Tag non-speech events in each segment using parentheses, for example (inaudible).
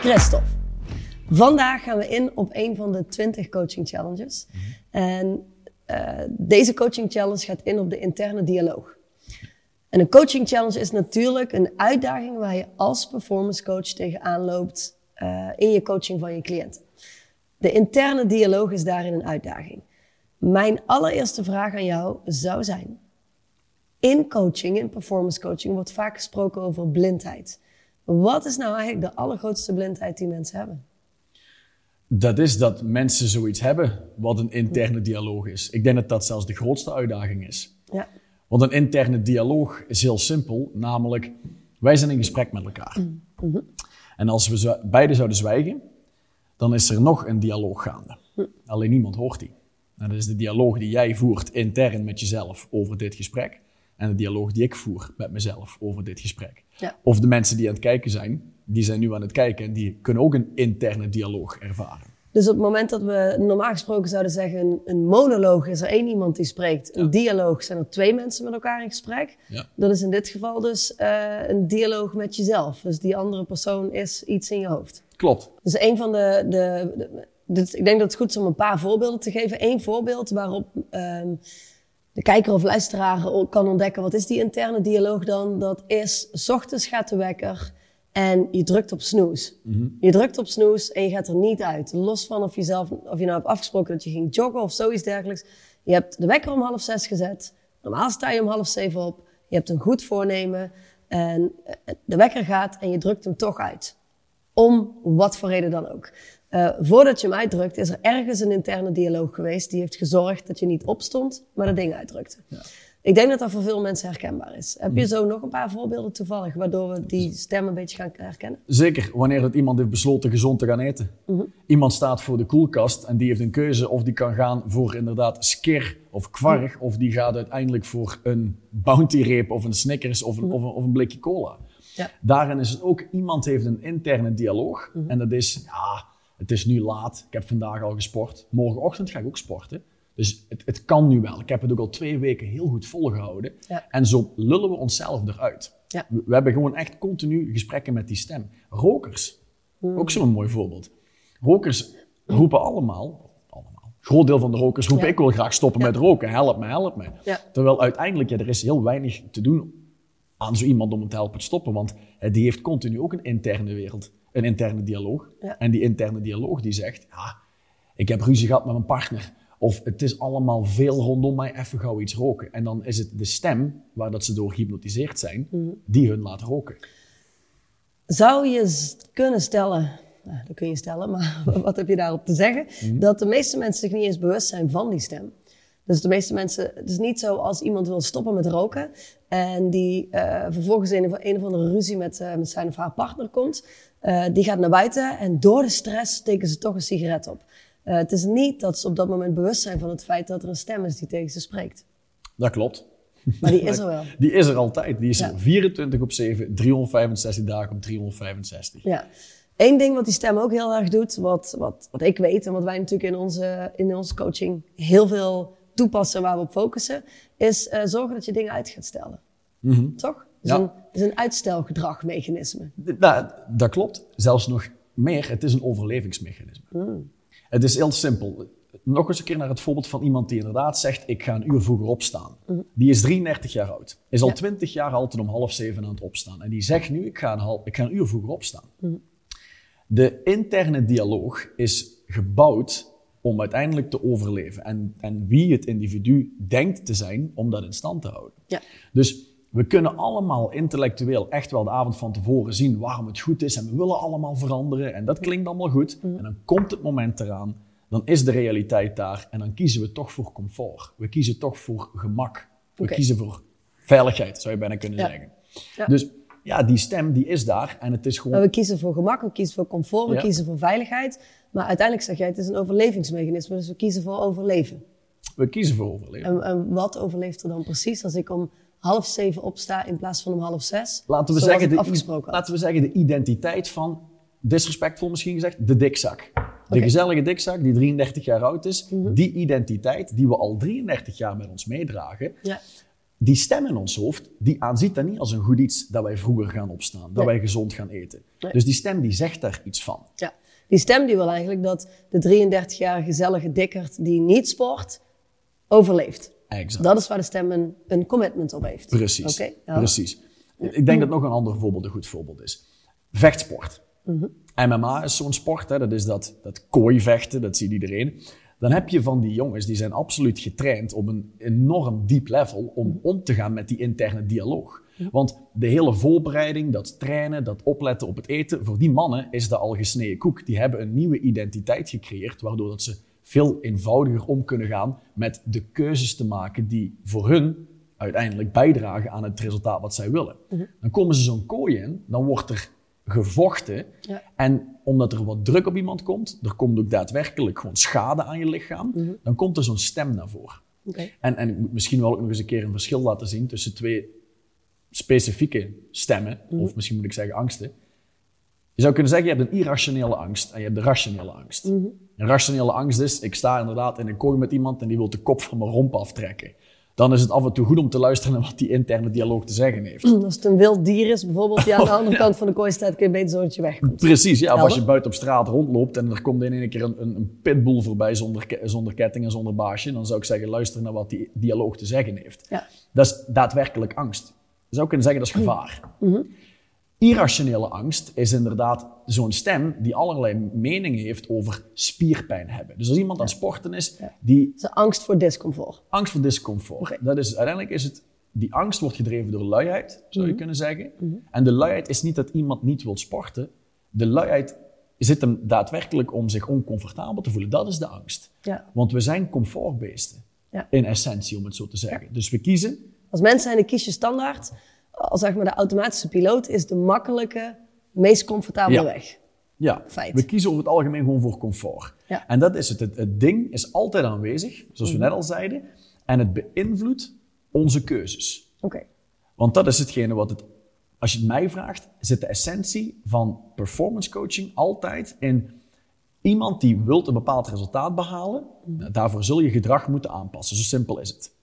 Christophe, vandaag gaan we in op een van de 20 coaching challenges. En uh, deze coaching challenge gaat in op de interne dialoog. En een coaching challenge is natuurlijk een uitdaging waar je als performance coach tegenaan loopt uh, in je coaching van je cliënten. De interne dialoog is daarin een uitdaging. Mijn allereerste vraag aan jou zou zijn: in coaching, in performance coaching, wordt vaak gesproken over blindheid. Wat is nou eigenlijk de allergrootste blindheid die mensen hebben? Dat is dat mensen zoiets hebben wat een interne dialoog is. Ik denk dat dat zelfs de grootste uitdaging is. Ja. Want een interne dialoog is heel simpel, namelijk wij zijn in gesprek met elkaar. Mm -hmm. En als we beide zouden zwijgen, dan is er nog een dialoog gaande. Mm. Alleen niemand hoort die. En dat is de dialoog die jij voert intern met jezelf over dit gesprek en de dialoog die ik voer met mezelf over dit gesprek. Ja. Of de mensen die aan het kijken zijn, die zijn nu aan het kijken en die kunnen ook een interne dialoog ervaren. Dus op het moment dat we normaal gesproken zouden zeggen, een, monoloog is er één iemand die spreekt. Een dialoog zijn er twee mensen met elkaar in gesprek. Ja. Dat is in dit geval dus uh, een dialoog met jezelf. Dus die andere persoon is iets in je hoofd. Klopt. Dus een van de, de, de, ik denk dat het goed is om een paar voorbeelden te geven. Eén voorbeeld waarop um, de kijker of luisteraar kan ontdekken wat is die interne dialoog dan. Dat is, s ochtends gaat de wekker en je drukt op snoes. Mm Je drukt op snoes en je gaat er niet uit. Los van of je, zelf, of je nou hebt afgesproken dat je ging joggen of zoiets dergelijks. Je hebt de wekker om half zes gezet. Normaal sta je om half zeven op. Je hebt een goed voornemen. En eh, de wekker gaat en je drukt hem toch uit. Om wat voor reden dan ook. Uh, voordat je hem uitdrukt, is er ergens een interne dialoog geweest die heeft gezorgd dat je niet opstond, maar dat ding uitdrukte. Ja. Ik denk dat dat voor veel mensen herkenbaar is. Heb je mm. zo nog een paar voorbeelden toevallig, waardoor we die stem een beetje gaan herkennen? Zeker, wanneer dat iemand heeft besloten gezond te gaan eten. Mm Iemand staat voor de koelkast en die heeft een keuze of die kan gaan voor inderdaad skir of kwarg, mm. of die gaat uiteindelijk voor een bounty reep of een Snickers of een, mm of, een of een, blikje cola. Ja. Daarin is het ook, iemand heeft een interne dialoog en dat is, ja, het is nu laat, ik heb vandaag al gesport. Morgenochtend ga ik ook sporten. Dus het, het kan nu wel. Ik heb het ook al twee weken heel goed volgehouden. En zo lullen we onszelf eruit. Ja. We, hebben gewoon echt continu gesprekken met die stem. Rokers, hmm. ook zo'n mooi voorbeeld. Rokers roepen allemaal, allemaal, groot deel van de rokers roepen ik wil graag stoppen met roken. Help me, help me. Terwijl uiteindelijk, ja, er is heel weinig te doen aan zo iemand om het te helpen te stoppen. Want die heeft continu ook een interne wereld een interne dialoog. En die interne dialoog die zegt, ja, ik heb ruzie gehad met mijn partner. Of het is allemaal veel rondom mij, even gauw iets roken. En dan is het de stem, waar dat ze door gehypnotiseerd zijn, mhm. die hun laat roken. Zou je kunnen stellen, nou, dat kun je stellen, (laughs) maar wat heb je daarop te zeggen? Mhm. Dat de meeste mensen zich niet eens bewust zijn van die stem. Dus de meeste mensen, het is niet zo als iemand wil stoppen met roken en die uh, vervolgens in een, een of andere ruzie met, uh, met zijn of haar partner komt, uh, die gaat naar buiten en door de stress steken ze toch een sigaret op. Het is niet dat ze op dat moment bewust zijn van het feit dat er een stem is die tegen ze spreekt. Dat klopt. Maar die is er wel. (laughs) Die is er altijd. Die is er 24 op 7, 365 dagen op 365. Ja. Eén ding wat die stem ook heel erg doet, wat, wat, wat ik weet en wat wij natuurlijk in onze, in onze coaching heel veel toepassen waar we op focussen, is uh, zorgen dat je dingen uit gaat stellen. Mm -hmm. Toch? is, een, is een uitstelgedragmechanisme. Nou, dat klopt. Zelfs nog meer, het is een overlevingsmechanisme. Hmm. Het is heel simpel. Nog eens een keer naar het voorbeeld van iemand die inderdaad zegt: Ik ga een uur vroeger opstaan. Hmm. Die is 33 jaar oud. Is al 20 jaar altijd om half zeven aan het opstaan. En die zegt nu: Ik ga een, half, ik ga een uur vroeger opstaan. Hmm. De interne dialoog is gebouwd om uiteindelijk te overleven. En, en wie het individu denkt te zijn om dat in stand te houden. Ja. Dus we kunnen allemaal intellectueel echt wel de avond van tevoren zien waarom het goed is en we willen allemaal veranderen en dat klinkt allemaal goed. Mm. En dan komt het moment eraan, dan is de realiteit daar en dan kiezen we toch voor comfort. We kiezen toch voor gemak. We kiezen voor veiligheid, zou je bijna kunnen zeggen. Ja. Dus ja, die stem die is daar en het is gewoon... we kiezen voor gemak, we kiezen voor comfort, we kiezen voor veiligheid. Maar uiteindelijk zeg jij, het is een overlevingsmechanisme, dus we kiezen voor overleven. We kiezen voor overleven. En, en wat overleeft er dan precies als ik om half zeven opsta in plaats van om half zes. Laten we, zeggen, de, laten we zeggen de identiteit van, disrespectvol misschien gezegd, de dikzak. De gezellige dikzak die 33 jaar oud is, mhm. die identiteit die we al 33 jaar met ons meedragen, ja. die stem in ons hoofd, die aanziet dat niet als een goed iets dat wij vroeger gaan opstaan, dat Nee. wij gezond gaan eten. Nee. Dus die stem die zegt daar iets van. Ja. Die stem die wil eigenlijk dat de 33-jarige gezellige dikkerd die niet sport, overleeft. Exact. Dat is waar de stem een, een commitment op heeft. Precies. Ja. Precies. Ik denk dat nog een ander voorbeeld een goed voorbeeld is. Vechtsport. MMA is zo'n sport, hè, dat is dat, dat kooivechten, dat ziet iedereen. Dan heb je van die jongens, die zijn absoluut getraind op een enorm diep level om om te gaan met die interne dialoog. Want de hele voorbereiding, dat trainen, dat opletten op het eten, voor die mannen is dat al gesneden koek. Die hebben een nieuwe identiteit gecreëerd, waardoor dat ze veel eenvoudiger om kunnen gaan met de keuzes te maken die voor hun uiteindelijk bijdragen aan het resultaat wat zij willen. Dan komen ze zo'n kooi in, dan wordt er gevochten. Ja. En omdat er wat druk op iemand komt, er komt ook daadwerkelijk gewoon schade aan je lichaam, dan komt er zo'n stem naar voren. Oké. En, en ik moet misschien wel ook nog eens een keer een verschil laten zien tussen twee specifieke stemmen, of misschien moet ik zeggen angsten. Je zou kunnen zeggen, je hebt een irrationele angst en je hebt de rationele angst. Een rationele angst is, ik sta inderdaad in een kooi met iemand en die wil de kop van mijn romp aftrekken. Dan is het af en toe goed om te luisteren naar wat die interne dialoog te zeggen heeft. Als het een wild dier is, bijvoorbeeld, (laughs) die aan de andere kant van de kooi staat, kun je beter zorgen dat je wegkomt. Precies, ja. Of als je buiten op straat rondloopt en er komt in één keer een, een, een pitbull voorbij zonder, zonder ketting en zonder baasje, dan zou ik zeggen, luister naar wat die dialoog te zeggen heeft. Ja. Dat is daadwerkelijk angst. Je zou kunnen zeggen, dat is gevaar. Mhm. Irrationele angst is inderdaad zo'n stem die allerlei meningen heeft over spierpijn hebben. Dus als iemand aan het sporten is, die Dat is angst voor discomfort. angst voor discomfort. Dat is, uiteindelijk is het, die angst wordt gedreven door luiheid, zou Mhm. je kunnen zeggen. En de luiheid is niet dat iemand niet wil sporten. De luiheid zit hem daadwerkelijk om zich oncomfortabel te voelen. Dat is de angst. Ja. Want we zijn comfortbeesten. Ja. In essentie, om het zo te zeggen. Dus we kiezen Als mens zijn, dan kies je standaard, als zeg maar de automatische piloot, is de makkelijke, meest comfortabele Ja. weg. Ja, Feit. we kiezen over het algemeen gewoon voor comfort. Ja. En dat is het. het. Het ding is altijd aanwezig, zoals Mhm. we net al zeiden. En het beïnvloedt onze keuzes. Oké. Want dat is hetgene wat het, als je het mij vraagt, zit de essentie van performance coaching altijd in iemand die wilt een bepaald resultaat behalen. Nou, Daarvoor zul je gedrag moeten aanpassen. Zo simpel is het.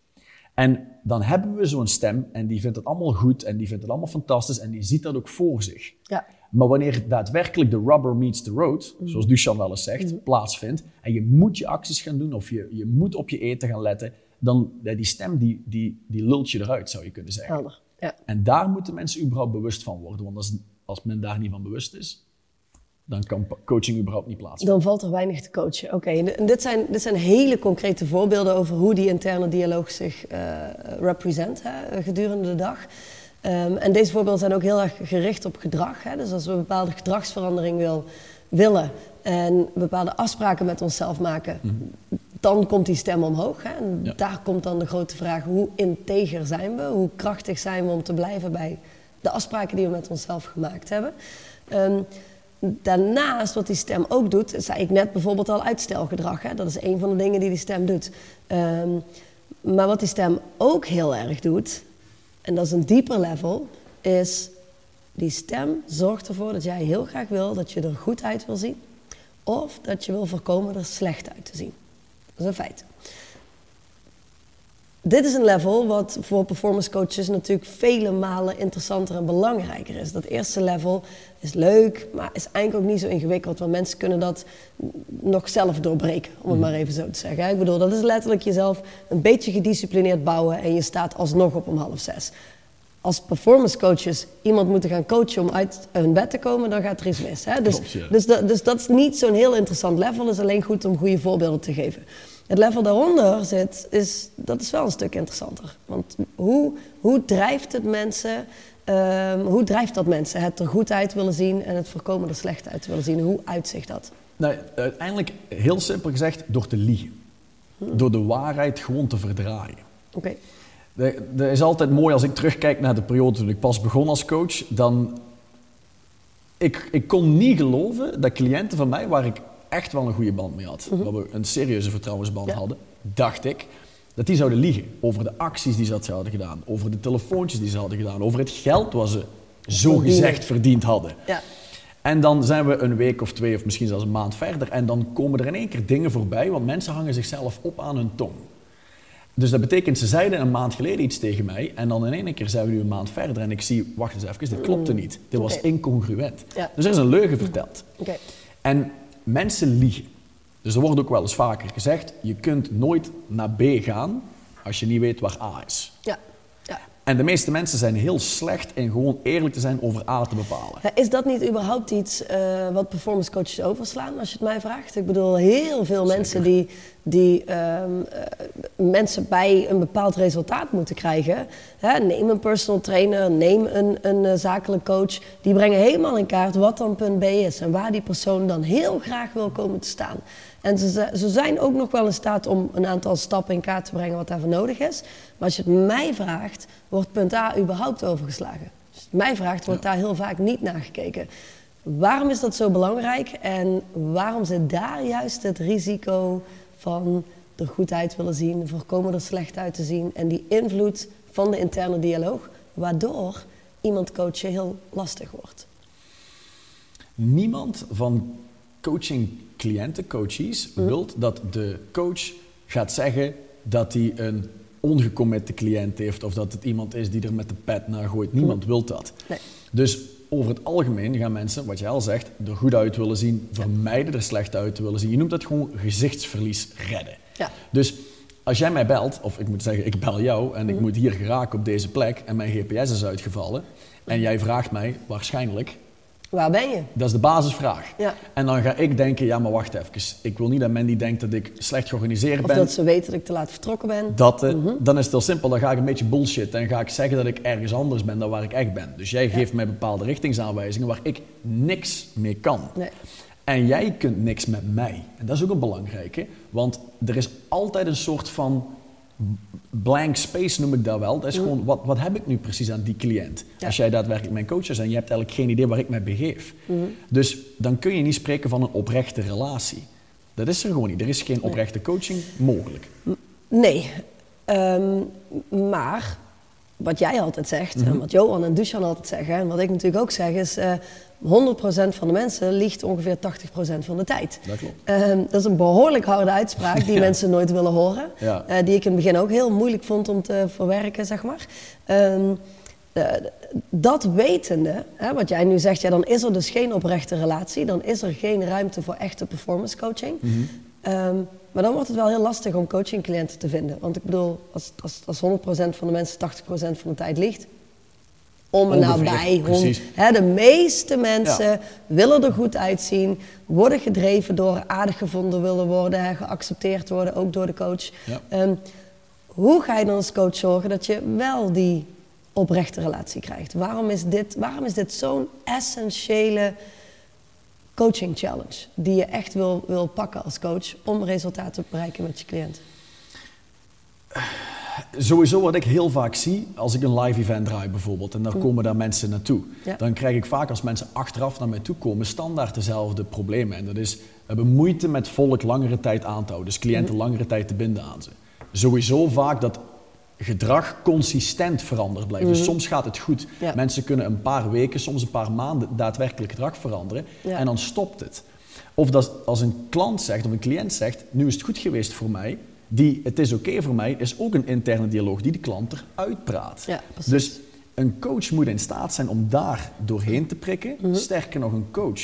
En dan hebben we zo'n stem en die vindt het allemaal goed en die vindt het allemaal fantastisch en die ziet dat ook voor zich. Ja. Maar wanneer daadwerkelijk de rubber meets the road, zoals Duchan wel eens zegt, plaatsvindt, en je moet je acties gaan doen of je, je moet op je eten gaan letten, dan die stem die, die, die lult je eruit, zou je kunnen zeggen. Helder. Ja. En daar moeten mensen überhaupt bewust van worden, want als, als men daar niet van bewust is, dan kan coaching überhaupt niet plaatsvinden. Dan valt er weinig te coachen. Oké, en dit zijn, dit zijn hele concrete voorbeelden over hoe die interne dialoog zich eh represent hè, gedurende de dag. Ehm, en deze voorbeelden zijn ook heel erg gericht op gedrag. Hè. Dus als we een bepaalde gedragsverandering wil, willen en bepaalde afspraken met onszelf maken, dan komt die stem omhoog. Hè. En Ja. daar komt dan de grote vraag, hoe integer zijn we? Hoe krachtig zijn we om te blijven bij de afspraken die we met onszelf gemaakt hebben? Ehm, Daarnaast, wat die stem ook doet, zei ik net bijvoorbeeld al uitstelgedrag. Hè? Dat is een van de dingen die die stem doet. Ehm, maar wat die stem ook heel erg doet, en dat is een dieper level, is die stem zorgt ervoor dat jij heel graag wil dat je er goed uit wil zien. Of dat je wil voorkomen er slecht uit te zien. Dat is een feit. Dit is een level wat voor performance coaches natuurlijk vele malen interessanter en belangrijker is. Dat eerste level is leuk, maar is eigenlijk ook niet zo ingewikkeld. Want mensen kunnen dat nog zelf doorbreken, om het maar even zo te zeggen. Ik bedoel, dat is letterlijk jezelf een beetje gedisciplineerd bouwen en je staat alsnog op om half zes. Als performance coaches iemand moeten gaan coachen om uit hun bed te komen, dan gaat er iets mis. Hè? Dus, Klopt, ja. dus, dat, dus dat is niet zo'n heel interessant level. Het is alleen goed om goede voorbeelden te geven. Het level daaronder zit, is, dat is wel een stuk interessanter. Want hoe, hoe drijft het mensen, ehm, hoe drijft dat mensen het er goed uit willen zien en het voorkomen er slecht uit willen zien? Hoe uitzicht dat? Nou, uiteindelijk, heel simpel gezegd, door te liegen. Door de waarheid gewoon te verdraaien. Oké, De- Dat is altijd mooi als ik terugkijk naar de periode toen ik pas begon als coach. Dan, ik, ik kon niet geloven dat cliënten van mij, waar ik echt wel een goede band mee had, waar we een serieuze vertrouwensband Ja. hadden, dacht ik, dat die zouden liegen over de acties die ze hadden gedaan, over de telefoontjes die ze hadden gedaan, over het geld wat ze zo gezegd verdiend hadden. ja. En dan zijn we een week of twee of misschien zelfs een maand verder en dan komen er in één keer dingen voorbij, want mensen hangen zichzelf op aan hun tong. Dus dat betekent, ze zeiden een maand geleden iets tegen mij en dan in één keer zijn we nu een maand verder en ik zie, wacht eens even, dit klopte niet. Dit was incongruent. Ja. Dus er is een leugen verteld. En mensen liegen. Dus er wordt ook wel eens vaker gezegd, je kunt nooit naar B gaan als je niet weet waar A is. En de meeste mensen zijn heel slecht in gewoon eerlijk te zijn over A te bepalen. Is dat niet überhaupt iets eh, wat performance coaches overslaan, als je het mij vraagt? Ik bedoel, heel veel mensen die, die ehm, eh, mensen bij een bepaald resultaat moeten krijgen. Hè, neem een personal trainer, neem een, een eh, zakelijk coach. Die brengen helemaal in kaart wat dan punt B is en waar die persoon dan heel graag wil komen te staan. En ze, ze- zijn ook nog wel in staat om een aantal stappen in kaart te brengen wat daarvoor nodig is. Maar als je het mij vraagt, wordt punt A überhaupt overgeslagen. Als je het mij vraagt, wordt daar heel vaak niet naar gekeken. Waarom is dat zo belangrijk en waarom zit daar juist het risico van er goed uit willen zien, voorkomen er slecht uit te zien en die invloed van de interne dialoog, waardoor iemand coachen heel lastig wordt? Niemand van coaching cliënten, coaches, wil dat de coach gaat zeggen dat hij een ongecommitte cliënt heeft of dat het iemand is die er met de pet naar gooit. Niemand wil dat. Nee. Dus over het algemeen gaan mensen, wat jij al zegt, er goed uit willen zien, vermijden er slecht uit te willen zien. Je noemt dat gewoon gezichtsverlies redden. Ja. Dus als jij mij belt, of ik moet zeggen, ik bel jou en ik moet hier geraken op deze plek en mijn GPS is uitgevallen en jij vraagt mij waarschijnlijk, Waar ben je? dat is de basisvraag. Ja. En dan ga ik denken, ja maar wacht even, ik wil niet dat Mandy denkt dat ik slecht georganiseerd Of ben. dat ze weten dat ik te laat vertrokken ben. Dat, eh, Dan is het heel simpel, dan ga ik een beetje bullshit en ga ik zeggen dat ik ergens anders ben dan waar ik echt ben. Dus jij geeft mij bepaalde richtingsaanwijzingen waar ik niks mee kan. Nee. En jij kunt niks met mij. En dat is ook een belangrijke, want er is altijd een soort van blank space noem ik dat wel. Dat is gewoon, wat, wat heb ik nu precies aan die cliënt? Ja. Als jij daadwerkelijk mijn coach is en je hebt eigenlijk geen idee waar ik mij begeef. Dus dan kun je niet spreken van een oprechte relatie. Dat is er gewoon niet. Er is geen oprechte coaching mogelijk. Nee, Ehm, maar wat jij altijd zegt, Mhm. en wat Johan en Dusan altijd zeggen, en wat ik natuurlijk ook zeg, is eh 100% van de mensen liegt ongeveer 80% van de tijd. Dat klopt. Ehm, dat is een behoorlijk harde uitspraak die (laughs) Ja. mensen nooit willen horen. Ja. Eh, die ik in het begin ook heel moeilijk vond om te verwerken, zeg maar. Ehm, eh, dat wetende, hè, wat jij nu zegt, ja, dan is er dus geen oprechte relatie. Dan is er geen ruimte voor echte performance coaching. Ehm, maar dan wordt het wel heel lastig om coachingcliënten te vinden. Want ik bedoel, als, als, als 100% van de mensen 80% van de tijd liegt, om en Ongeveer, nabij. hond-. Hè, de meeste mensen Ja. willen er goed uitzien, worden gedreven door aardig gevonden willen worden, hè, geaccepteerd worden, ook door de coach. Ja. Ehm, hoe ga je dan als coach zorgen dat je wel die oprechte relatie krijgt? Waarom is dit, waarom is dit zo'n essentiële coaching challenge die je echt wil, wil pakken als coach om resultaten te bereiken met je cliënt? Sowieso wat ik heel vaak zie, als ik een live event draai bijvoorbeeld, en daar komen daar mensen naartoe, Ja. dan krijg ik vaak als mensen achteraf naar mij toe komen, standaard dezelfde problemen. En dat is, we hebben moeite met volk langere tijd aan te houden, dus cliënten langere tijd te binden aan ze. Sowieso vaak dat gedrag consistent veranderd blijft. Dus soms gaat het goed. Ja. Mensen kunnen een paar weken, soms een paar maanden daadwerkelijk gedrag veranderen Ja. en dan stopt het. Of dat als een klant zegt of een cliënt zegt, nu is het goed geweest voor mij, die het is oké voor mij, is ook een interne dialoog die de klant eruit praat. Ja, dus een coach moet in staat zijn om daar doorheen te prikken. Mhm. Sterker nog, een coach,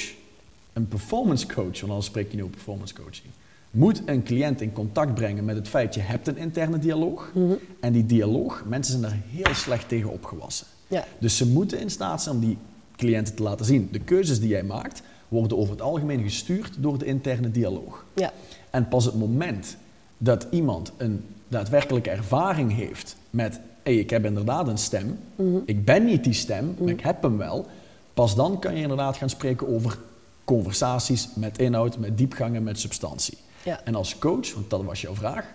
een performance coach, want dan spreek je nu over performance coaching, moet een cliënt in contact brengen met het feit je hebt een interne dialoog. Mhm. En die dialoog, mensen zijn daar heel slecht tegen opgewassen. Ja. Dus ze moeten in staat zijn om die cliënten te laten zien. De keuzes die jij maakt, worden over het algemeen gestuurd door de interne dialoog. Ja. En pas het moment dat iemand een daadwerkelijke ervaring heeft met, hé, ik heb inderdaad een stem, ik ben niet die stem, maar ik heb hem wel, pas dan kan je inderdaad gaan spreken over conversaties met inhoud, met diepgang en met substantie. Ja. En als coach, want dat was jouw vraag,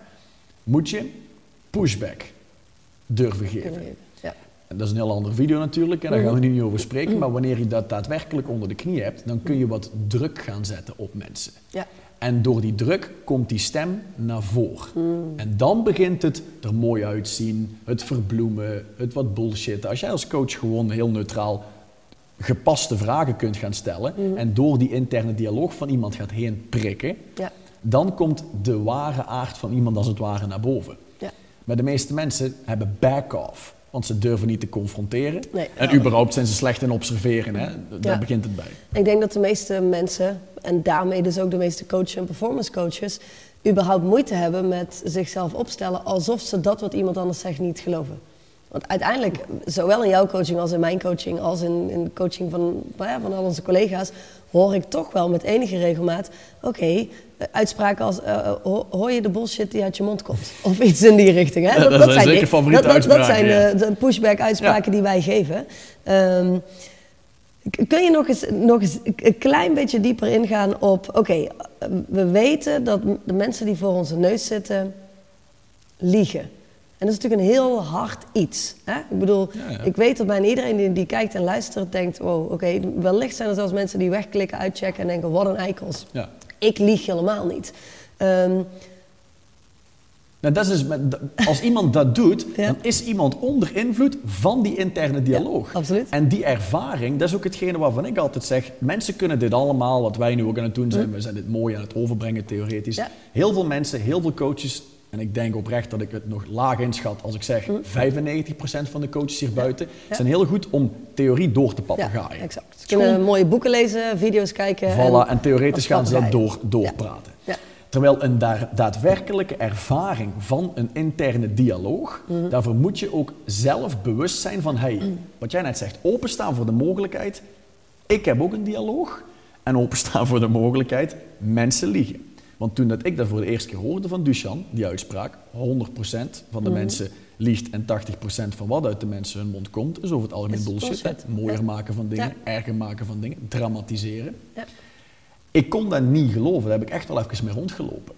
moet je pushback durven geven. Ja. En dat is een heel andere video natuurlijk, en daar gaan we nu niet over spreken. Maar wanneer je dat daadwerkelijk onder de knie hebt, dan kun je wat druk gaan zetten op mensen. Ja. En door die druk komt die stem naar voren. En dan begint het er mooi uitzien, het verbloemen, het wat bullshit. Als jij als coach gewoon heel neutraal gepaste vragen kunt gaan stellen en door die interne dialoog van iemand gaat heen prikken, Ja. Dan komt de ware aard van iemand als het ware naar boven. Ja. Maar de meeste mensen hebben back-off. Want ze durven niet te confronteren. Nee. En überhaupt zijn ze slecht in observeren. Hè? Daar Ja. begint het bij. Ik denk dat de meeste mensen, en daarmee dus ook de meeste coaches en performance coaches, überhaupt moeite hebben met zichzelf opstellen alsof ze dat wat iemand anders zegt niet geloven. Want uiteindelijk, zowel in jouw coaching als in mijn coaching, als in, in de coaching van, ja, van al onze collega's, hoor ik toch wel met enige regelmaat: oké, uitspraken als: eh, eh, ho- hoor je de bullshit die uit je mond komt? Of iets in die richting. Hè? Ja, dat zijn zeker favoriete dat, dat, dat zijn uitspraken, de, de pushback-uitspraken die wij geven. Ehm, Kun je nog eens, nog eens een klein beetje dieper ingaan op... Oké, we weten dat de mensen die voor onze neus zitten liegen. En dat is natuurlijk een heel hard iets. Hè? Ik bedoel, Ja, ja. ik weet dat bijna iedereen die, die kijkt en luistert denkt... Wow, oké, wellicht zijn er zelfs mensen die wegklikken, uitchecken en denken... Wat een eikels. Ja. Ik lieg helemaal niet. Ehm, Nou, dat is dus met- als iemand dat doet, Ja. dan is iemand onder invloed van die interne dialoog. absoluut. En die ervaring, dat is ook hetgene waarvan ik altijd zeg, mensen kunnen dit allemaal, wat wij nu ook aan het doen zijn, we zijn dit mooi aan het overbrengen theoretisch. Ja. Heel veel mensen, heel veel coaches, en ik denk oprecht dat ik het nog laag inschat als ik zeg 95% van de coaches hier buiten, Ja. zijn heel goed om theorie door te ja, papegaaien. exact. Ze kunnen mooie boeken lezen, video's kijken. Voilà, en theoretisch als gaan ze dat door, doorpraten. Ja. Terwijl een daar, daadwerkelijke ervaring van een interne dialoog, Mhm. daarvoor moet je ook zelf bewust zijn van, hey, wat jij net zegt, openstaan voor de mogelijkheid, ik heb ook een dialoog, en openstaan voor de mogelijkheid, mensen liegen. Want toen dat ik dat voor de eerste keer hoorde van Duchan, die uitspraak, 100% van Mhm. de mensen liegt en 80% van wat uit de mensen hun mond komt, is over het algemeen bullshit. bullshit. Mooier Ja. maken van dingen, Ja. erger maken van dingen, dramatiseren. Ja. Ik kon dat niet geloven, daar heb ik echt wel even mee rondgelopen.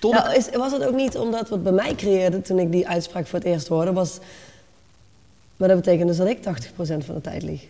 Tot Nou, is, was het ook niet omdat wat bij mij creëerde toen ik die uitspraak voor het eerst hoorde, was. Maar dat betekent dus dat ik 80% van de tijd lieg.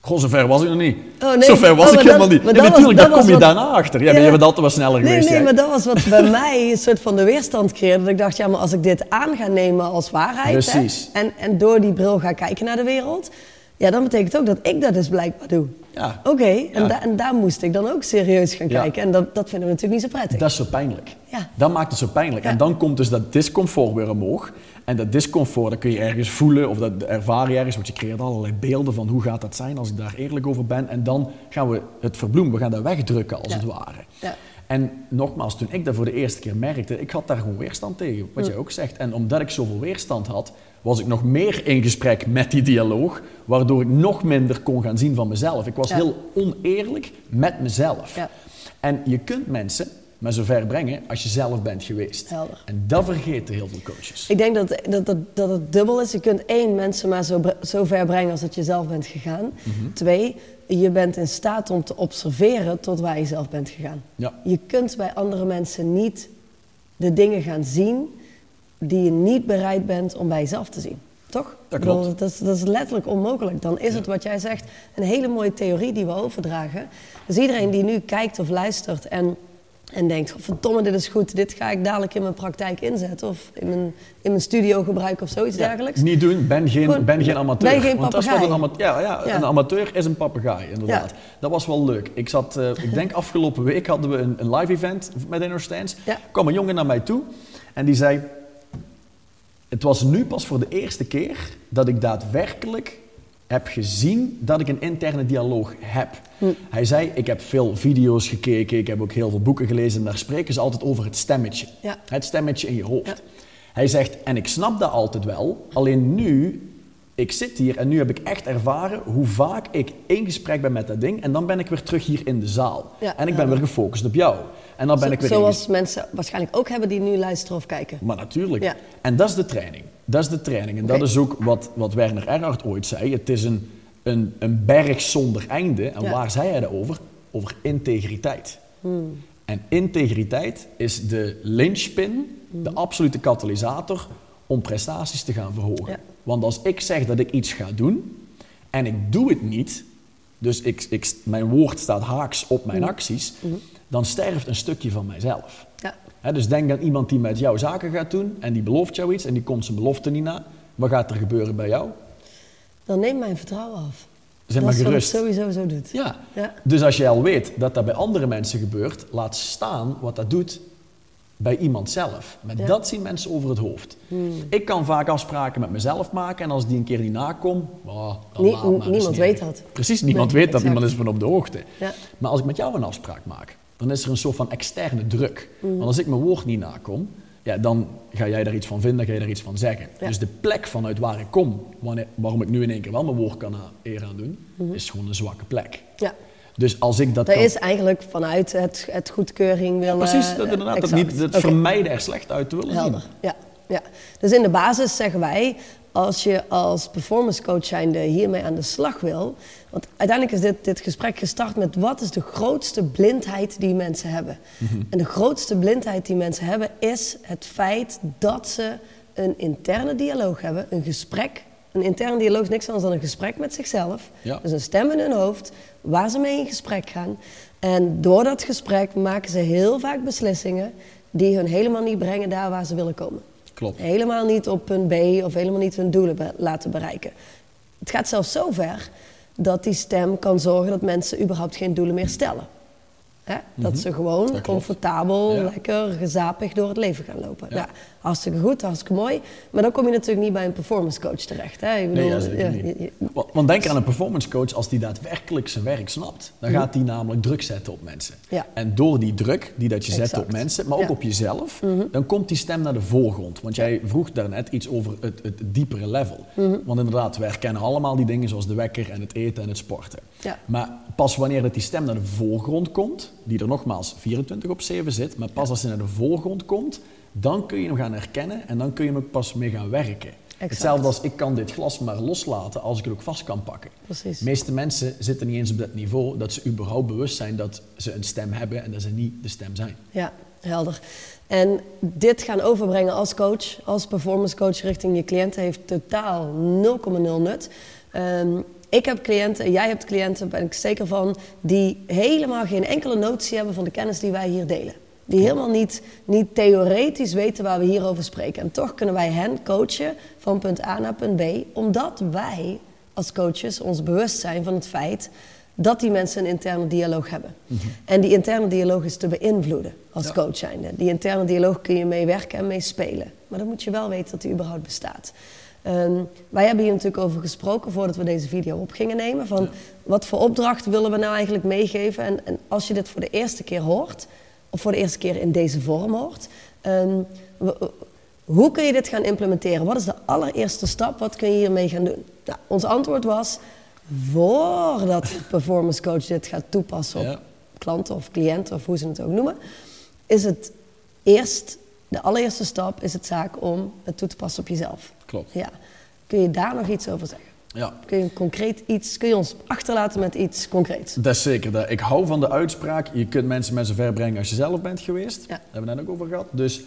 Goh, zover was ik nog niet. Oh, nee. Zover was Oh, ik helemaal niet. maar Nee, dat was- natuurlijk, dat daar kom was je wat- daarna achter. Ja, maar jij bent altijd wat sneller Nee, geweest. nee, jij. maar dat was wat bij (laughs) mij een soort van de weerstand creëerde. Dat ik dacht, ja, maar als ik dit aan ga nemen als waarheid. hè, en, en door die bril ga kijken naar de wereld. Ja, dan betekent het ook dat ik dat dus blijkbaar doe. Ja. Oké, en, Ja. da- en daar moest ik dan ook serieus gaan Ja. kijken. En dat, dat vinden we natuurlijk niet zo prettig. Dat is zo pijnlijk. Ja. Dat maakt het zo pijnlijk. En dan komt dus dat discomfort weer omhoog. En dat discomfort, dat kun je ergens voelen of dat ervaar je ergens. Want je creëert allerlei beelden van hoe gaat dat zijn als ik daar eerlijk over ben. En dan gaan we het verbloemen, we gaan dat wegdrukken als Ja. het ware. Ja. En nogmaals, toen ik dat voor de eerste keer merkte, ik had daar gewoon weerstand tegen, wat jij ook zegt. En omdat ik zoveel weerstand had, was ik nog meer in gesprek met die dialoog, waardoor ik nog minder kon gaan zien van mezelf. Ik was Ja. heel oneerlijk met mezelf. Ja. En je kunt mensen maar zover brengen als je zelf bent geweest. Helder. En dat vergeten heel veel coaches. Ik denk dat, dat, dat, dat het dubbel is. Je kunt één, mensen maar zo, zo ver brengen als dat je zelf bent gegaan. Mhm. Twee, je bent in staat om te observeren tot waar je zelf bent gegaan. Ja. Je kunt bij andere mensen niet de dingen gaan zien die je niet bereid bent om bij jezelf te zien. Toch? Dat bedoel, klopt. dat, is, dat is letterlijk onmogelijk. Dan is het wat jij zegt een hele mooie theorie die we overdragen. Dus iedereen die nu kijkt of luistert en, en denkt... verdomme, dit is goed, dit ga ik dadelijk in mijn praktijk inzetten... of in mijn, in mijn studio gebruiken of zoiets Ja, dergelijks. Niet doen, ben geen, ben geen amateur. ben geen Want dat is wat een, papegaai. ama- ja, ja, Ja. een amateur is een papegaai, inderdaad. Dat was wel leuk. Ik zat, eh, ik denk afgelopen week hadden we een, een live event met Inner Stance. Ja. Kwam een jongen naar mij toe en die zei... Het was nu pas voor de eerste keer dat ik daadwerkelijk heb gezien dat ik een interne dialoog heb. Hm. Hij zei, ik heb veel video's gekeken, ik heb ook heel veel boeken gelezen en daar spreken ze altijd over het stemmetje. Ja. Het stemmetje in je hoofd. Ja. Hij zegt, en ik snap dat altijd wel, alleen nu, ik zit hier en nu heb ik echt ervaren hoe vaak ik in gesprek ben met dat ding en dan ben ik weer terug hier in de zaal. Ja, en ik ben ja. weer gefocust op jou. En dan ben Zo- ik weer Zoals mensen waarschijnlijk ook hebben die nu luisteren of kijken. Maar natuurlijk. Ja. En dat is de training. Dat is de training. En dat is ook wat, wat Werner Erhard ooit zei. Het is een, een, een berg zonder einde. En waar zei hij dat over? Over integriteit. Hmm. En integriteit is de linchpin, de absolute katalysator om prestaties te gaan verhogen. Want als ik zeg dat ik iets ga doen en ik doe het niet, dus ik, ik, mijn woord staat haaks op mijn acties, dan sterft een stukje van mijzelf. Ja. Dus denk aan iemand die met jou zaken gaat doen en die belooft jou iets en die komt zijn belofte niet na. Wat gaat er gebeuren bij jou? Dan neemt mijn vertrouwen af. Dat maar gerust. sowieso zo doet. Ja. Ja. Dus als je al weet dat dat bij andere mensen gebeurt, laat staan wat dat doet bij iemand zelf. Maar dat zien mensen over het hoofd. Ik kan vaak afspraken met mezelf maken en als die een keer niet nakom, oh, dan Nie- niemand weet dat. Precies, niemand Nee, weet dat, niemand is van op de hoogte. Ja. Maar als ik met jou een afspraak maak, dan is er een soort van externe druk. Mm. Want als ik mijn woord niet nakom, ja, dan ga jij daar iets van vinden, ga je daar iets van zeggen. Ja. Dus de plek vanuit waar ik kom, wanneer, waarom ik nu in één keer wel mijn woord kan a- eer aan doen, is gewoon een zwakke plek. Ja. Dus als ik dat Dat kan... is eigenlijk vanuit het, het goedkeuring willen... Precies, dat, eh, inderdaad, dat niet vermijden er slecht uit te willen Helder, zien. ja, ja. Dus in de basis zeggen wij, als je als performance coach zijnde hiermee aan de slag wil... Want uiteindelijk is dit, dit gesprek gestart met wat is de grootste blindheid die mensen hebben. Mhm. En de grootste blindheid die mensen hebben is het feit dat ze een interne dialoog hebben, een gesprek. Een interne dialoog is niks anders dan een gesprek met zichzelf. Ja. Dus een stem in hun hoofd waar ze mee in gesprek gaan. En door dat gesprek maken ze heel vaak beslissingen die hun helemaal niet brengen daar waar ze willen komen. Klopt. Helemaal niet op punt B of helemaal niet hun doelen be- laten bereiken. Het gaat zelfs zo ver dat die stem kan zorgen dat mensen überhaupt geen doelen meer stellen. Hè? Dat ze gewoon klopt. comfortabel, Ja. lekker, gezapig door het leven gaan lopen. Ja. Ja. Hartstikke goed, hartstikke mooi. Maar dan kom je natuurlijk niet bij een performance coach terecht. Hè? Ik Nee, bedoel, ja, ja, Want, denk aan een performance coach, als die daadwerkelijk zijn werk snapt, dan gaat die namelijk druk zetten op mensen. En door die druk die dat je zet op mensen, maar ook op jezelf, dan komt die stem naar de voorgrond. Want jij vroeg daarnet iets over het, het diepere level. Want inderdaad, wij herkennen allemaal die dingen zoals de wekker en het eten en het sporten. Maar pas wanneer dat die stem naar de voorgrond komt, die er nogmaals 24 op 7 zit, maar pas als ze naar de voorgrond komt, dan kun je hem gaan herkennen en dan kun je hem ook pas mee gaan werken. Hetzelfde als ik kan dit glas maar loslaten als ik het ook vast kan pakken. Precies. De meeste mensen zitten niet eens op dat niveau dat ze überhaupt bewust zijn dat ze een stem hebben en dat ze niet de stem zijn. Ja, helder. En dit gaan overbrengen als coach, als performance coach richting je cliënten heeft totaal 0,0 nut. Ehm, ik heb cliënten, jij hebt cliënten, ben ik zeker van, die helemaal geen enkele notie hebben van de kennis die wij hier delen. Die helemaal niet, niet theoretisch weten waar we hier over spreken. En toch kunnen wij hen coachen van punt A naar punt B, omdat wij als coaches ons bewust zijn van het feit dat die mensen een interne dialoog hebben. En die interne dialoog is te beïnvloeden als Ja. coach zijnde. Die interne dialoog kun je mee werken en mee spelen. Maar dan moet je wel weten dat die überhaupt bestaat. Ehm, wij hebben hier natuurlijk over gesproken voordat we deze video op gingen nemen. Van wat voor opdracht willen we nou eigenlijk meegeven? En, en als je dit voor de eerste keer hoort, voor de eerste keer in deze vorm hoort, ehm, hoe kun je dit gaan implementeren? Wat is de allereerste stap? Wat kun je hiermee gaan doen? Nou, ons antwoord was, voordat de performance coach dit gaat toepassen op Ja. klanten of cliënten of hoe ze het ook noemen, is het eerst, de allereerste stap is het zaak om het toe te passen op jezelf. Klopt. Ja. Kun je daar nog iets over zeggen? Ja, Kun je, concreet iets, kun je ons achterlaten met iets concreets? dat is zeker. Dat. Ik hou van de uitspraak, je kunt mensen met zover brengen als je zelf bent geweest. Ja. Daar hebben we net ook over gehad. Dus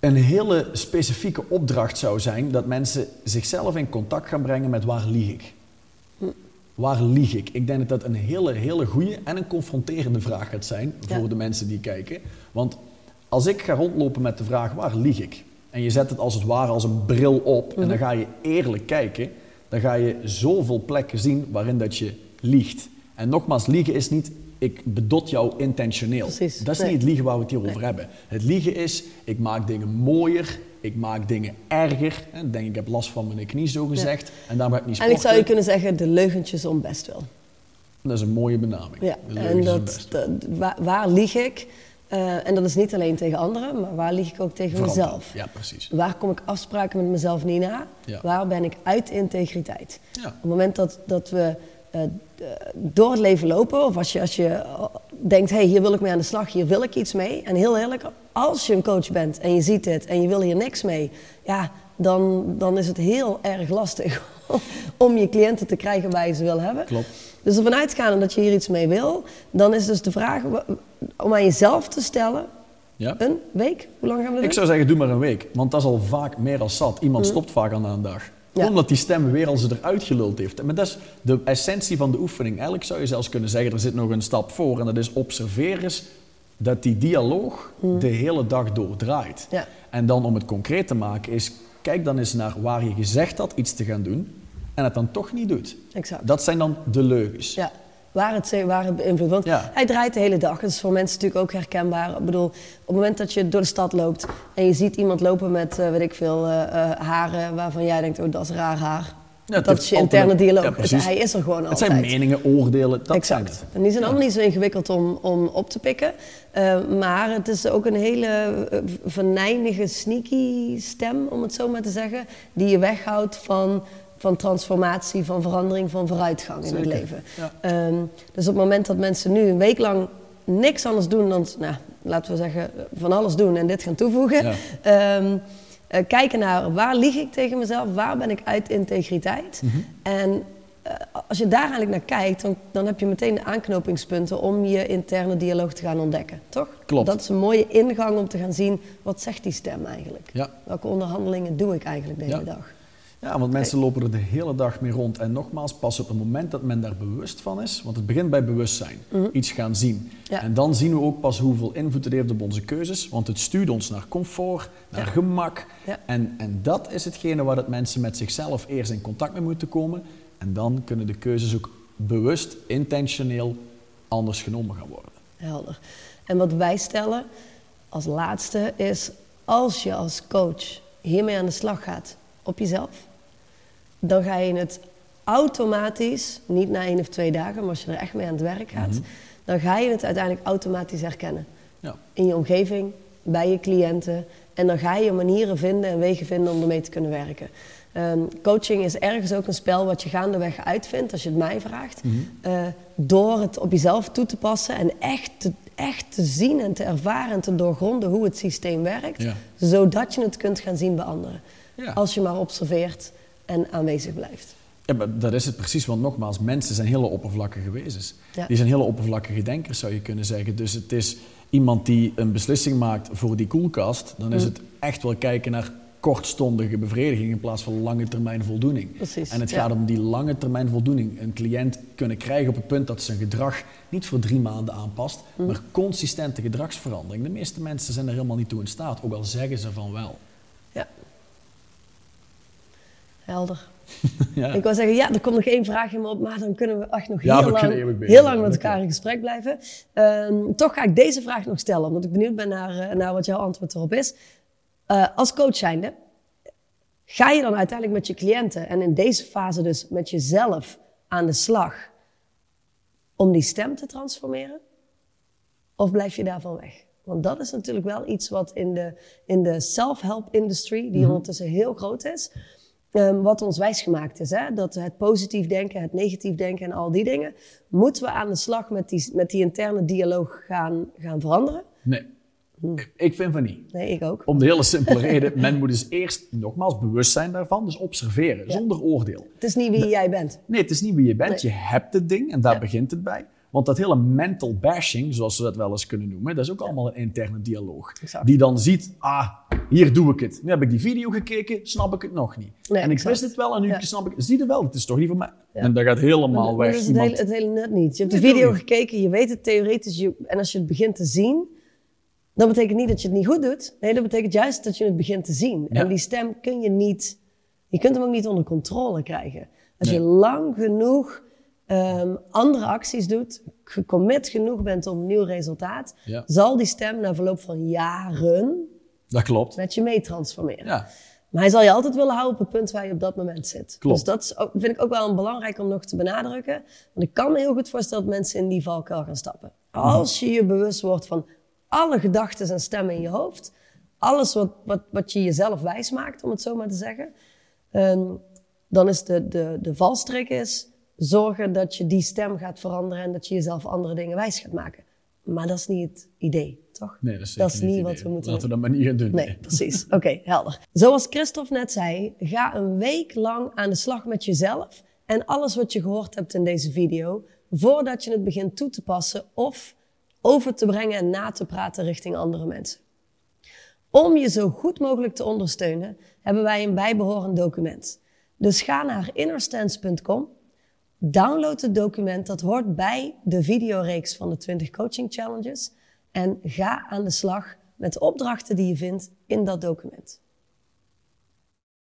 een hele specifieke opdracht zou zijn dat mensen zichzelf in contact gaan brengen met waar lieg ik. Waar lieg ik? Ik denk dat dat een hele, hele goede en een confronterende vraag gaat zijn voor Ja. de mensen die kijken. Want als ik ga rondlopen met de vraag waar lieg ik? En je zet het als het ware als een bril op en dan ga je eerlijk kijken, dan ga je zoveel plekken zien waarin dat je liegt. En nogmaals, liegen is niet ik bedot jou intentioneel. Precies. Dat is Nee. niet het liegen waar we het hier over hebben. Het liegen is, ik maak dingen mooier, ik maak dingen erger. En ik denk, ik heb last van mijn knie zo gezegd. En daarom ga ik niet sporten. Eigenlijk zou je kunnen zeggen, de leugentjes om best wel. Dat is een mooie benaming. Ja, en dat- waar, waar lieg ik? Eh, en dat is niet alleen tegen anderen, maar waar lieg ik ook tegen mezelf? Ja, precies. Waar kom ik afspraken met mezelf niet na? Ja. Waar ben ik uit integriteit? Ja. Op het moment dat, dat we eh, door het leven lopen, of als je, als je eh, denkt, hé, hey, hier wil ik mee aan de slag, hier wil ik iets mee. En heel eerlijk, als je een coach bent en je ziet dit en je wil hier niks mee, ja, dan, dan is het heel erg lastig (laughs) om je cliënten te krijgen waar je ze wil hebben. Klopt. Dus ervan uitgaande dat je hier iets mee wil, dan is dus de vraag om aan jezelf te stellen, Ja? een week, hoe lang gaan we dat Ik zou zeggen, doe maar een week. Want dat is al vaak meer als zat. Iemand stopt vaak aan een dag. Mm. Ja. Omdat die stem weer al ze eruit geluld heeft. Maar dat is de essentie van de oefening. Eigenlijk zou je zelfs kunnen zeggen, er zit nog een stap voor. En dat is observeer eens dat die dialoog de hele dag door draait. Mm. Ja. En dan om het concreet te maken is, kijk dan eens naar waar je gezegd had iets te gaan doen. En het dan toch niet doet. Exact. Dat zijn dan de leugens. Ja. waar het, waar het beïnvloedt. Want Ja. hij draait de hele dag. Dat is voor mensen natuurlijk ook herkenbaar. Ik bedoel, op het moment dat je door de stad loopt en je ziet iemand lopen met, eh, weet ik veel, eh, eh, haren waarvan jij denkt, oh, dat is raar haar. Ja, het dat is je interne dialoog. Ja, Het- hij is er gewoon Het altijd. zijn meningen, oordelen, dat exact. het. En die zijn allemaal niet zo ingewikkeld om, om op te pikken. Eh, maar het is ook een hele eh, venijnige, sneaky stem, om het zo maar te zeggen. Die je weghoudt van, van transformatie, van verandering, van vooruitgang in het leven. Ehm, dus op het moment dat mensen nu een week lang niks anders doen dan, nou, laten we zeggen, van alles doen en dit gaan toevoegen. Ja. Eh, kijken naar waar lieg ik tegen mezelf, waar ben ik uit integriteit. Mhm. En eh, als je daar eigenlijk naar kijkt, dan, dan heb je meteen de aanknopingspunten om je interne dialoog te gaan ontdekken, toch? Klopt. Dat is een mooie ingang om te gaan zien, wat zegt die stem eigenlijk? Ja. Welke onderhandelingen doe ik eigenlijk de hele Ja. dag? Ja, want mensen lopen er de hele dag mee rond. En nogmaals, pas op het moment dat men daar bewust van is, want het begint bij bewustzijn, iets gaan zien. Mhm. Ja. En dan zien we ook pas hoeveel invloed het heeft op onze keuzes, want het stuurt ons naar comfort, naar Ja. gemak. Ja. En, en dat is hetgene waar dat mensen met zichzelf eerst in contact mee moeten komen. En dan kunnen de keuzes ook bewust, intentioneel anders genomen gaan worden. Helder. En wat wij stellen als laatste is, als je als coach hiermee aan de slag gaat op jezelf, dan ga je het automatisch, niet na één of twee dagen, maar als je er echt mee aan het werk gaat, dan ga je het uiteindelijk automatisch herkennen. Ja. In je omgeving, bij je cliënten. En dan ga je manieren vinden en wegen vinden om ermee te kunnen werken. Ehm, coaching is ergens ook een spel wat je gaandeweg uitvindt, als je het mij vraagt. Eh, door het op jezelf toe te passen en echt te, echt te zien en te ervaren en te doorgronden hoe het systeem werkt. Ja. Zodat je het kunt gaan zien bij anderen. Ja. Als je maar observeert en aanwezig blijft. Ja, maar dat is het precies, want nogmaals, mensen zijn hele oppervlakkige wezens. Ja. Die zijn hele oppervlakkige denkers, zou je kunnen zeggen. Dus het is iemand die een beslissing maakt voor die koelkast, dan Mm. is het echt wel kijken naar kortstondige bevrediging in plaats van lange termijn voldoening. Precies, En het ja. gaat om die lange termijn voldoening. Een cliënt kunnen krijgen op het punt dat zijn gedrag niet voor drie maanden aanpast, Mm. maar consistente gedragsverandering. De meeste mensen zijn er helemaal niet toe in staat, ook al zeggen ze van wel. Ja. Helder. (laughs) ja. Ik wou zeggen, ja, er komt nog één vraag in me op, maar dan kunnen we echt nog Ja, heel, lang, heel lang met elkaar in gesprek blijven. Ehm, toch ga ik deze vraag nog stellen, omdat ik benieuwd ben naar, eh, naar wat jouw antwoord erop is. Eh, als coach zijnde, ga je dan uiteindelijk met je cliënten en in deze fase dus met jezelf aan de slag om die stem te transformeren? Of blijf je daarvan weg? Want dat is natuurlijk wel iets wat in de, in de self-help industry, die ondertussen heel groot is, ehm, wat ons wijsgemaakt is. Hè? Dat het positief denken, het negatief denken en al die dingen, moeten we aan de slag met die, met die interne dialoog gaan, gaan veranderen? Nee, ik vind van niet. Nee, ik ook. Om de hele simpele reden, men moet dus eerst nogmaals bewust zijn daarvan, dus observeren, zonder oordeel. Het is niet wie jij bent. Nee, het is niet wie je bent, Nee. je hebt het ding en daar Ja. begint het bij. Want dat hele mental bashing, zoals we dat wel eens kunnen noemen, dat is ook allemaal een interne dialoog. Exact. Die dan ziet, ah, hier doe ik het. Nu heb ik die video gekeken, snap ik het nog niet. Nee, en ik exact. wist het wel en nu Ja. snap ik het. Zie je wel, het is toch niet voor mij. Ja. En dat gaat helemaal weg. Dat is het hele, het hele nut niet. Je hebt de video gekeken, je weet het theoretisch. Je, en als je het begint te zien, dan betekent niet dat je het niet goed doet. Nee, dat betekent juist dat je het begint te zien. Ja. En die stem kun je niet, je kunt hem ook niet onder controle krijgen. Als je lang genoeg ehm, andere acties doet, gecommit genoeg bent op een nieuw resultaat, Ja. zal die stem na verloop van jaren Dat klopt. met je mee transformeren. Ja. Maar hij zal je altijd willen houden op het punt waar je op dat moment zit. Klopt. Dus dat is ook, vind ik ook wel een belangrijk om nog te benadrukken. Want ik kan me heel goed voorstellen dat mensen in die valkuil gaan stappen. Als je je bewust wordt van alle gedachten en stemmen in je hoofd. Alles wat, wat, wat je jezelf wijs maakt, om het zo maar te zeggen. ehm, dan is de, de, de valstrik is zorgen dat je die stem gaat veranderen en dat je jezelf andere dingen wijs gaat maken. Maar dat is niet het idee, toch? Nee, dat is, Dat is niet wat we moeten Laten we dat maar niet gaan doen. Nee, precies. (laughs) Oké, helder. Zoals Christophe net zei, ga een week lang aan de slag met jezelf en alles wat je gehoord hebt in deze video, voordat je het begint toe te passen of over te brengen en na te praten richting andere mensen. Om je zo goed mogelijk te ondersteunen, hebben wij een bijbehorend document. Dus ga naar innerstance.com, download het document dat hoort bij de videoreeks van de 20 Coaching Challenges en ga aan de slag met de opdrachten die je vindt in dat document.